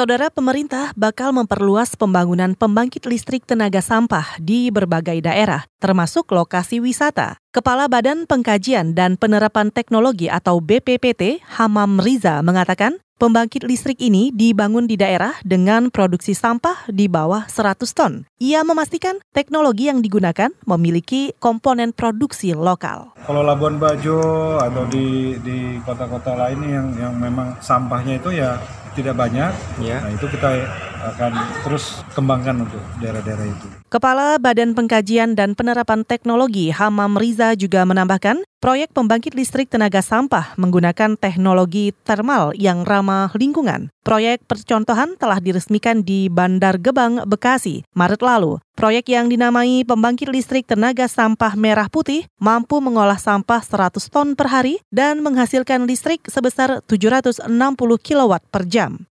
Saudara pemerintah bakal memperluas pembangunan pembangkit listrik tenaga sampah di berbagai daerah, termasuk lokasi wisata. Kepala Badan Pengkajian dan Penerapan Teknologi atau BPPT, Hamam Riza, mengatakan Pembangkit listrik ini dibangun di daerah dengan produksi sampah di bawah 100 ton. Ia memastikan teknologi yang digunakan memiliki komponen produksi lokal. Kalau Labuan Bajo atau di di kota-kota lain yang yang memang sampahnya itu ya tidak banyak, ya. nah itu kita akan terus kembangkan untuk daerah-daerah itu. Kepala Badan Pengkajian dan Penerapan Teknologi Hamam Riza juga menambahkan, proyek pembangkit listrik tenaga sampah menggunakan teknologi termal yang ramah lingkungan. Proyek percontohan telah diresmikan di Bandar Gebang, Bekasi, Maret lalu. Proyek yang dinamai pembangkit listrik tenaga sampah merah putih mampu mengolah sampah 100 ton per hari dan menghasilkan listrik sebesar 760 kW per jam.